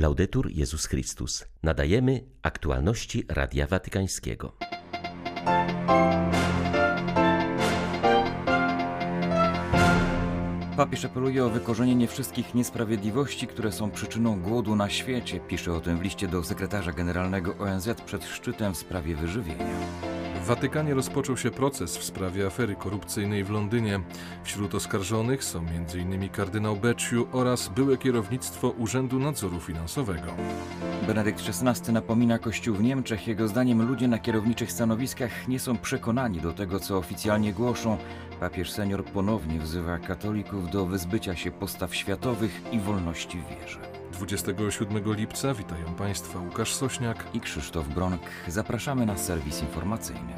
Laudetur Jezus Chrystus. Nadajemy aktualności Radia Watykańskiego. Papież apeluje o wykorzenienie wszystkich niesprawiedliwości, które są przyczyną głodu na świecie. Pisze o tym w liście do sekretarza generalnego ONZ przed szczytem w sprawie wyżywienia. W Watykanie rozpoczął się proces w sprawie afery korupcyjnej w Londynie. Wśród oskarżonych są m.in. kardynał Becciu oraz byłe kierownictwo Urzędu Nadzoru Finansowego. Benedykt XVI napomina Kościół w Niemczech. Jego zdaniem ludzie na kierowniczych stanowiskach nie są przekonani do tego, co oficjalnie głoszą. Papież senior ponownie wzywa katolików do wyzbycia się postaw światowych i wolności wierze. 27 lipca witają Państwa Łukasz Sośniak i Krzysztof Bronk. Zapraszamy na serwis informacyjny.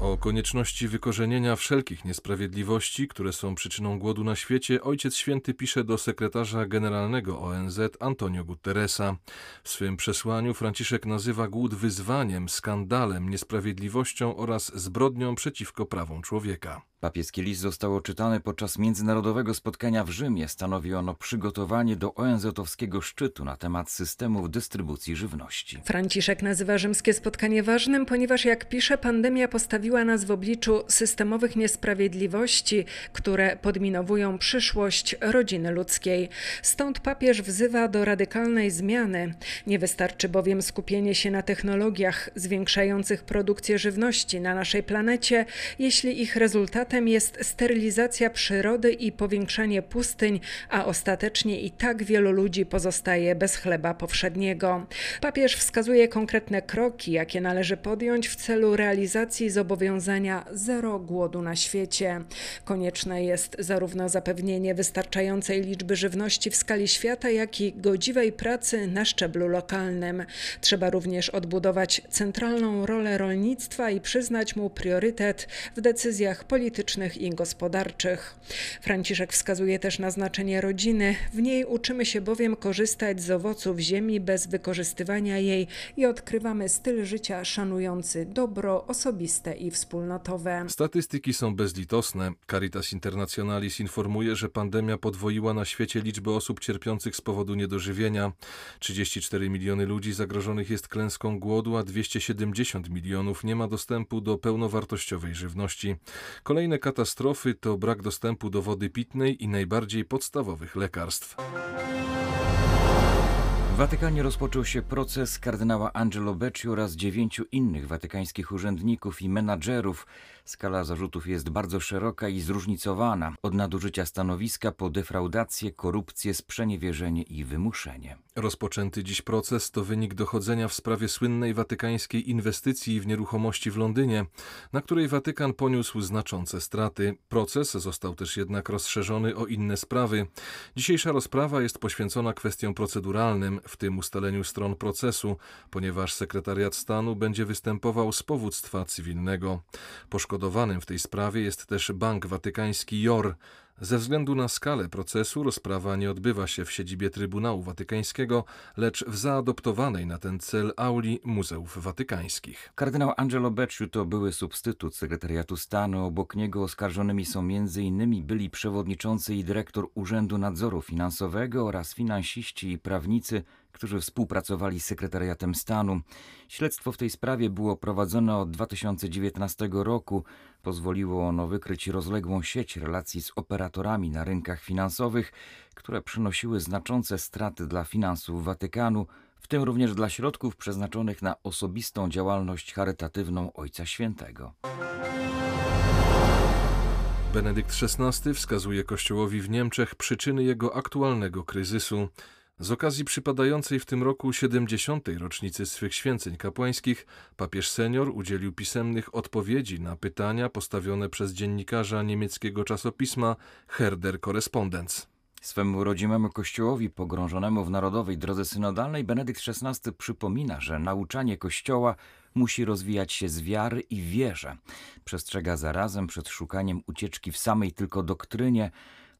O konieczności wykorzenienia wszelkich niesprawiedliwości, które są przyczyną głodu na świecie, Ojciec Święty pisze do sekretarza generalnego ONZ Antonio Guterresa. W swym przesłaniu Franciszek nazywa głód wyzwaniem, skandalem, niesprawiedliwością oraz zbrodnią przeciwko prawom człowieka. Papieski list został czytany podczas międzynarodowego spotkania w Rzymie. Stanowi ono przygotowanie do ONZ-owskiego szczytu na temat systemów dystrybucji żywności. Franciszek nazywa rzymskie spotkanie ważnym, ponieważ jak pisze, pandemia postawiła nas w obliczu systemowych niesprawiedliwości, które podminowują przyszłość rodziny ludzkiej. Stąd papież wzywa do radykalnej zmiany. Nie wystarczy bowiem skupienie się na technologiach zwiększających produkcję żywności na naszej planecie, jeśli ich rezultatem jest sterylizacja przyrody i powiększanie pustyń, a ostatecznie i tak wielu ludzi pozostaje bez chleba powszedniego. Papież wskazuje konkretne kroki, jakie należy podjąć w celu realizacji zobowiązania zero głodu na świecie. Konieczne jest zarówno zapewnienie wystarczającej liczby żywności w skali świata, jak i godziwej pracy na szczeblu lokalnym. Trzeba również odbudować centralną rolę rolnictwa i przyznać mu priorytet w decyzjach politycznych politycznych i gospodarczych. Franciszek wskazuje też na znaczenie rodziny. W niej uczymy się bowiem korzystać z owoców ziemi bez wykorzystywania jej i odkrywamy styl życia szanujący dobro osobiste i wspólnotowe. Statystyki są bezlitosne. Caritas Internationalis informuje, że pandemia podwoiła na świecie liczbę osób cierpiących z powodu niedożywienia. 34 miliony ludzi zagrożonych jest klęską głodu, a 270 milionów nie ma dostępu do pełnowartościowej żywności. Kolejne Kolejne katastrofy to brak dostępu do wody pitnej i najbardziej podstawowych lekarstw. W Watykanie rozpoczął się proces kardynała Angelo Becci oraz dziewięciu innych watykańskich urzędników i menadżerów. Skala zarzutów jest bardzo szeroka i zróżnicowana, od nadużycia stanowiska po defraudację, korupcję, sprzeniewierzenie i wymuszenie. Rozpoczęty dziś proces to wynik dochodzenia w sprawie słynnej watykańskiej inwestycji w nieruchomości w Londynie, na której Watykan poniósł znaczące straty. Proces został też jednak rozszerzony o inne sprawy. Dzisiejsza rozprawa jest poświęcona kwestiom proceduralnym, w tym ustaleniu stron procesu, ponieważ sekretariat stanu będzie występował z powództwa cywilnego. Poszkodowanym w tej sprawie jest też Bank Watykański JOR. Ze względu na skalę procesu rozprawa nie odbywa się w siedzibie Trybunału Watykańskiego, lecz w zaadoptowanej na ten cel auli Muzeów Watykańskich. Kardynał Angelo Becciu to były substytut sekretariatu stanu. Obok niego oskarżonymi są m.in. byli przewodniczący i dyrektor Urzędu Nadzoru Finansowego oraz finansiści i prawnicy którzy współpracowali z sekretariatem stanu. Śledztwo w tej sprawie było prowadzone od 2019 roku. Pozwoliło ono wykryć rozległą sieć relacji z operatorami na rynkach finansowych, które przynosiły znaczące straty dla finansów Watykanu, w tym również dla środków przeznaczonych na osobistą działalność charytatywną Ojca Świętego. Benedykt XVI wskazuje Kościołowi w Niemczech przyczyny jego aktualnego kryzysu. Z okazji przypadającej w tym roku 70. rocznicy swych święceń kapłańskich, papież senior udzielił pisemnych odpowiedzi na pytania postawione przez dziennikarza niemieckiego czasopisma Herder Korrespondenz. Swemu rodzimemu kościołowi pogrążonemu w narodowej drodze synodalnej Benedykt XVI przypomina, że nauczanie kościoła musi rozwijać się z wiary i wierze. Przestrzega zarazem przed szukaniem ucieczki w samej tylko doktrynie,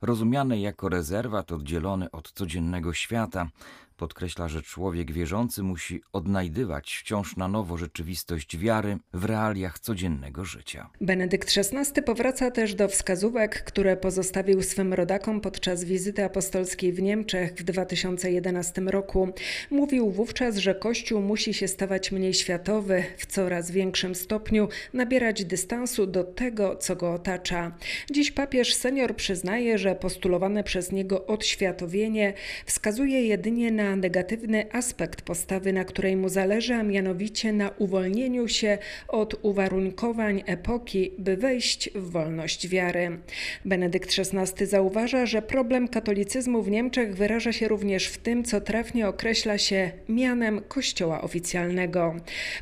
rozumianej jako rezerwat oddzielony od codziennego świata. Podkreśla, że człowiek wierzący musi odnajdywać wciąż na nowo rzeczywistość wiary w realiach codziennego życia. Benedykt XVI powraca też do wskazówek, które pozostawił swym rodakom podczas wizyty apostolskiej w Niemczech w 2011 roku. Mówił wówczas, że Kościół musi się stawać mniej światowy, w coraz większym stopniu nabierać dystansu do tego, co go otacza. Dziś papież senior przyznaje, że postulowane przez niego odświatowienie wskazuje jedynie na negatywny aspekt postawy, na której mu zależy, a mianowicie na uwolnieniu się od uwarunkowań epoki, by wejść w wolność wiary. Benedykt XVI zauważa, że problem katolicyzmu w Niemczech wyraża się również w tym, co trafnie określa się mianem Kościoła oficjalnego.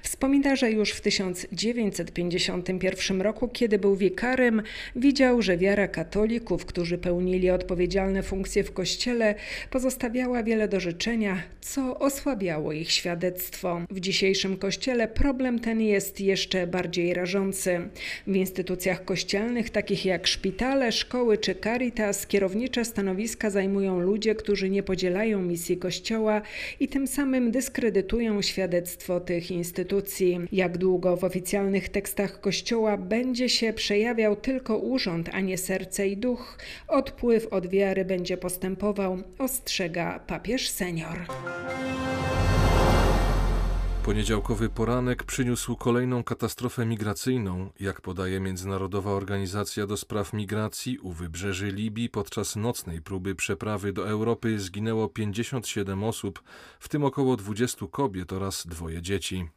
Wspomina, że już w 1951 roku, kiedy był wikarym, widział, że wiara katolików, którzy pełnili odpowiedzialne funkcje w Kościele, pozostawiała wiele do życzenia, co osłabiało ich świadectwo. W dzisiejszym Kościele problem ten jest jeszcze bardziej rażący. W instytucjach kościelnych, takich jak szpitale, szkoły czy caritas, kierownicze stanowiska zajmują ludzie, którzy nie podzielają misji Kościoła i tym samym dyskredytują świadectwo tych instytucji. Jak długo w oficjalnych tekstach Kościoła będzie się przejawiał tylko urząd, a nie serce i duch, odpływ od wiary będzie postępował, ostrzega papież senior. Poniedziałkowy poranek przyniósł kolejną katastrofę migracyjną. Jak podaje Międzynarodowa Organizacja do Spraw Migracji, u wybrzeży Libii podczas nocnej próby przeprawy do Europy zginęło 57 osób, w tym około 20 kobiet oraz dwoje dzieci.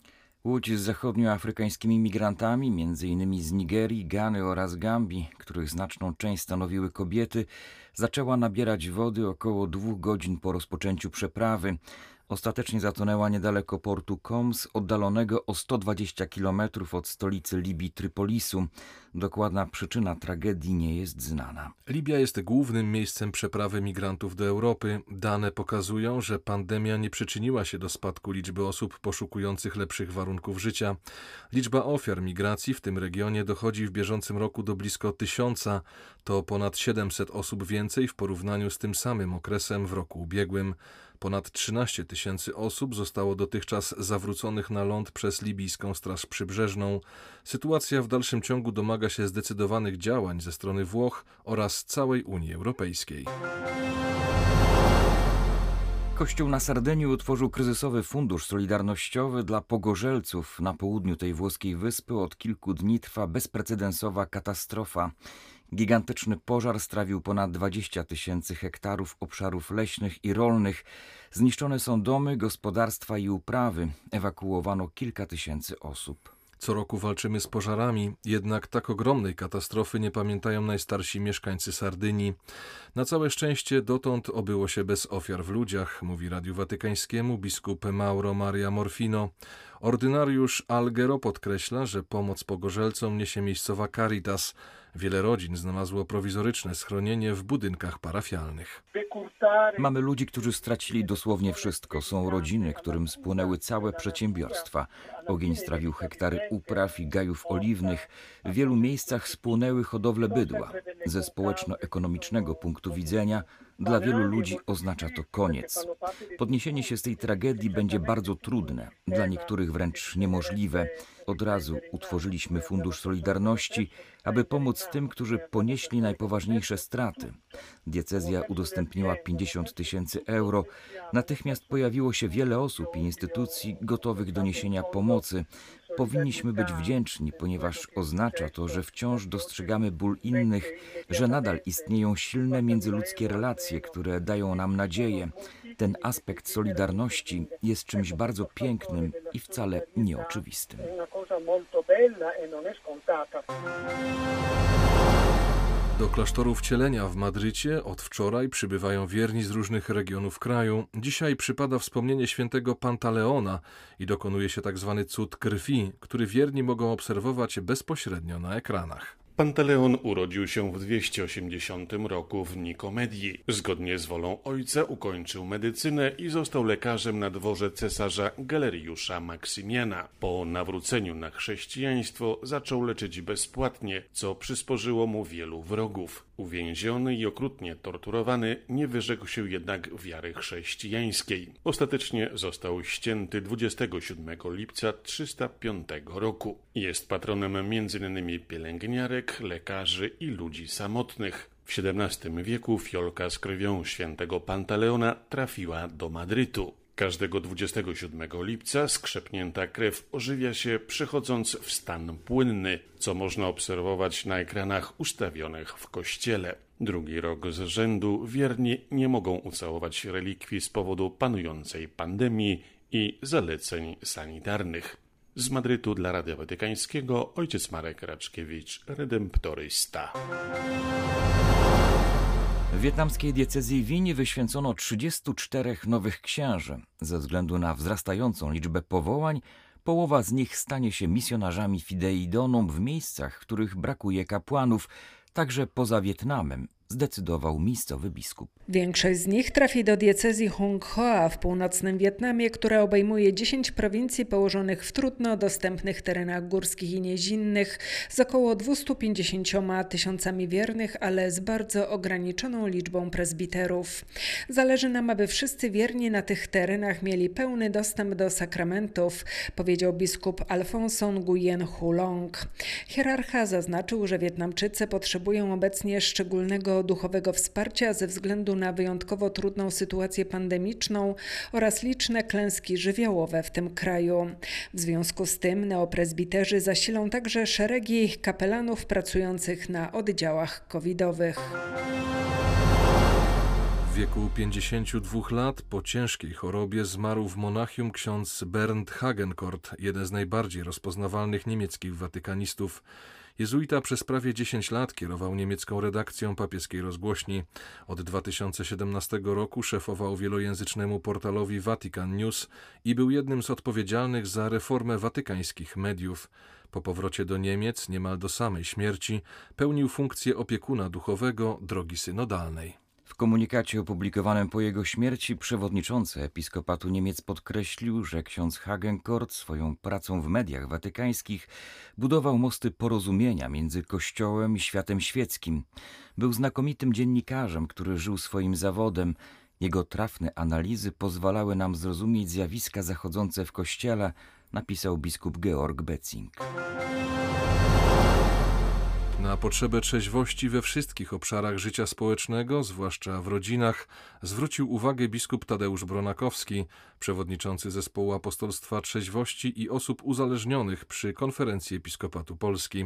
Łódź z zachodnioafrykańskimi migrantami, m.in. z Nigerii, Gany oraz Gambii, których znaczną część stanowiły kobiety, zaczęła nabierać wody około dwóch godzin po rozpoczęciu przeprawy. Ostatecznie zatonęła niedaleko portu Koms, oddalonego o 120 km od stolicy Libii Trypolisu. Dokładna przyczyna tragedii nie jest znana. Libia jest głównym miejscem przeprawy migrantów do Europy. Dane pokazują, że pandemia nie przyczyniła się do spadku liczby osób poszukujących lepszych warunków życia. Liczba ofiar migracji w tym regionie dochodzi w bieżącym roku do blisko tysiąca. To ponad 700 osób więcej w porównaniu z tym samym okresem w roku ubiegłym. Ponad 13 tysięcy osób zostało dotychczas zawróconych na ląd przez libijską Straż Przybrzeżną. Sytuacja w dalszym ciągu domaga się zdecydowanych działań ze strony Włoch oraz całej Unii Europejskiej. Kościół na Sardynii utworzył kryzysowy fundusz solidarnościowy dla pogorzelców. Na południu tej włoskiej wyspy od kilku dni trwa bezprecedensowa katastrofa. Gigantyczny pożar strawił ponad 20 tysięcy hektarów obszarów leśnych i rolnych. Zniszczone są domy, gospodarstwa i uprawy. Ewakuowano kilka tysięcy osób. Co roku walczymy z pożarami, jednak tak ogromnej katastrofy nie pamiętają najstarsi mieszkańcy Sardynii. Na całe szczęście dotąd obyło się bez ofiar w ludziach, mówi Radiu Watykańskiemu biskup Mauro Maria Morfino. Ordynariusz Algero podkreśla, że pomoc pogorzelcom niesie miejscowa Caritas. Wiele rodzin znalazło prowizoryczne schronienie w budynkach parafialnych. Mamy ludzi, którzy stracili dosłownie wszystko. Są rodziny, którym spłonęły całe przedsiębiorstwa. Ogień strawił hektary upraw i gajów oliwnych. W wielu miejscach spłonęły hodowle bydła. Ze społeczno-ekonomicznego punktu widzenia dla wielu ludzi oznacza to koniec. Podniesienie się z tej tragedii będzie bardzo trudne, dla niektórych wręcz niemożliwe. Od razu utworzyliśmy Fundusz Solidarności, aby pomóc tym, którzy ponieśli najpoważniejsze straty. Diecezja udostępniła 50 tysięcy euro. Natychmiast pojawiło się wiele osób i instytucji gotowych do niesienia pomocy. Powinniśmy być wdzięczni, ponieważ oznacza to, że wciąż dostrzegamy ból innych, że nadal istnieją silne międzyludzkie relacje, które dają nam nadzieję. Ten aspekt solidarności jest czymś bardzo pięknym i wcale nieoczywistym. Do klasztoru wcielenia w Madrycie od wczoraj przybywają wierni z różnych regionów kraju. Dzisiaj przypada wspomnienie świętego Pantaleona i dokonuje się tzw. Tak cud krwi, który wierni mogą obserwować bezpośrednio na ekranach. Pantaleon urodził się w 280 roku w Nikomedii. Zgodnie z wolą ojca ukończył medycynę i został lekarzem na dworze cesarza Galeriusza Maksymiana. Po nawróceniu na chrześcijaństwo zaczął leczyć bezpłatnie, co przysporzyło mu wielu wrogów. Uwięziony i okrutnie torturowany, nie wyrzekł się jednak wiary chrześcijańskiej. Ostatecznie został ścięty 27 lipca 305 roku. Jest patronem m.in. pielęgniarek, lekarzy i ludzi samotnych. W XVII wieku fiolka z krwią świętego Pantaleona trafiła do Madrytu. Każdego 27 lipca skrzepnięta krew ożywia się przechodząc w stan płynny, co można obserwować na ekranach ustawionych w kościele. Drugi rok z rzędu wierni nie mogą ucałować relikwii z powodu panującej pandemii i zaleceń sanitarnych. Z Madrytu dla Radia Watykańskiego ojciec Marek Raczkiewicz, redemptorysta. W wietnamskiej diecezji Wini wyświęcono 34 nowych księży. Ze względu na wzrastającą liczbę powołań, połowa z nich stanie się misjonarzami Fidei Donum w miejscach, w których brakuje kapłanów, także poza Wietnamem, zdecydował miejscowy biskup. Większość z nich trafi do diecezji Hung Hoa w północnym Wietnamie, która obejmuje 10 prowincji położonych w trudno dostępnych terenach górskich i niezinnych z około 250 tysiącami wiernych, ale z bardzo ograniczoną liczbą prezbiterów. Zależy nam, aby wszyscy wierni na tych terenach mieli pełny dostęp do sakramentów, powiedział biskup Alfonso Nguyen Hulong. Hierarcha zaznaczył, że Wietnamczycy potrzebują obecnie szczególnego duchowego wsparcia ze względu na wyjątkowo trudną sytuację pandemiczną oraz liczne klęski żywiołowe w tym kraju. W związku z tym neoprezbiterzy zasilą także szeregi kapelanów pracujących na oddziałach covidowych. W wieku 52 lat po ciężkiej chorobie zmarł w Monachium ksiądz Bernd Hagenkort, jeden z najbardziej rozpoznawalnych niemieckich watykanistów. Jezuita przez prawie 10 lat kierował niemiecką redakcją papieskiej rozgłośni. Od 2017 roku szefował wielojęzycznemu portalowi Vatican News i był jednym z odpowiedzialnych za reformę watykańskich mediów. Po powrocie do Niemiec, niemal do samej śmierci, pełnił funkcję opiekuna duchowego drogi synodalnej. W komunikacie opublikowanym po jego śmierci przewodniczący episkopatu Niemiec podkreślił, że ksiądz Hagenkort swoją pracą w mediach watykańskich budował mosty porozumienia między Kościołem i światem świeckim. Był znakomitym dziennikarzem, który żył swoim zawodem. Jego trafne analizy pozwalały nam zrozumieć zjawiska zachodzące w Kościele, napisał biskup Georg Betzing. Na potrzebę trzeźwości we wszystkich obszarach życia społecznego, zwłaszcza w rodzinach, zwrócił uwagę biskup Tadeusz Bronakowski, przewodniczący zespołu apostolstwa trzeźwości i osób uzależnionych przy konferencji Episkopatu Polski.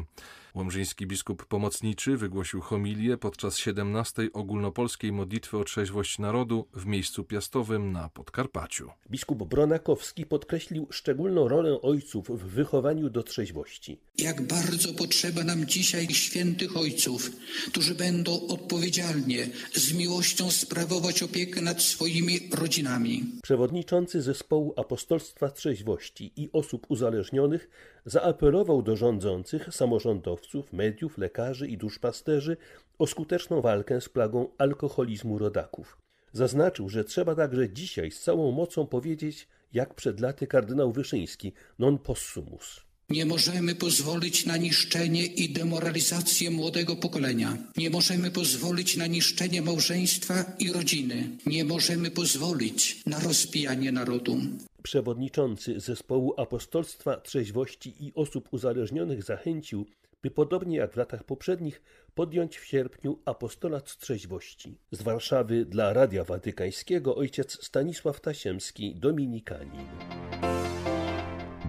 Łomżyński biskup pomocniczy wygłosił homilię podczas 17 ogólnopolskiej modlitwy o trzeźwość narodu w miejscu piastowym na Podkarpaciu. Biskup Bronakowski podkreślił szczególną rolę ojców w wychowaniu do trzeźwości. Jak bardzo potrzeba nam dzisiaj świętych ojców, którzy będą odpowiedzialnie, z miłością sprawować opiekę nad swoimi rodzinami. Przewodniczący zespołu apostolstwa trzeźwości i osób uzależnionych zaapelował do rządzących, samorządowców, mediów, lekarzy i duszpasterzy o skuteczną walkę z plagą alkoholizmu rodaków. Zaznaczył, że trzeba także dzisiaj z całą mocą powiedzieć, jak przed laty kardynał Wyszyński, non possumus. Nie możemy pozwolić na niszczenie i demoralizację młodego pokolenia. Nie możemy pozwolić na niszczenie małżeństwa i rodziny. Nie możemy pozwolić na rozpijanie narodu. Przewodniczący zespołu apostolstwa trzeźwości i osób uzależnionych zachęcił, by podobnie jak w latach poprzednich podjąć w sierpniu apostolat trzeźwości. Z Warszawy dla Radia Watykańskiego ojciec Stanisław Tasiemski, Dominikanin.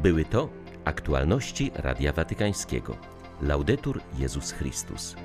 Były to aktualności Radia Watykańskiego. Laudetur Jezus Chrystus.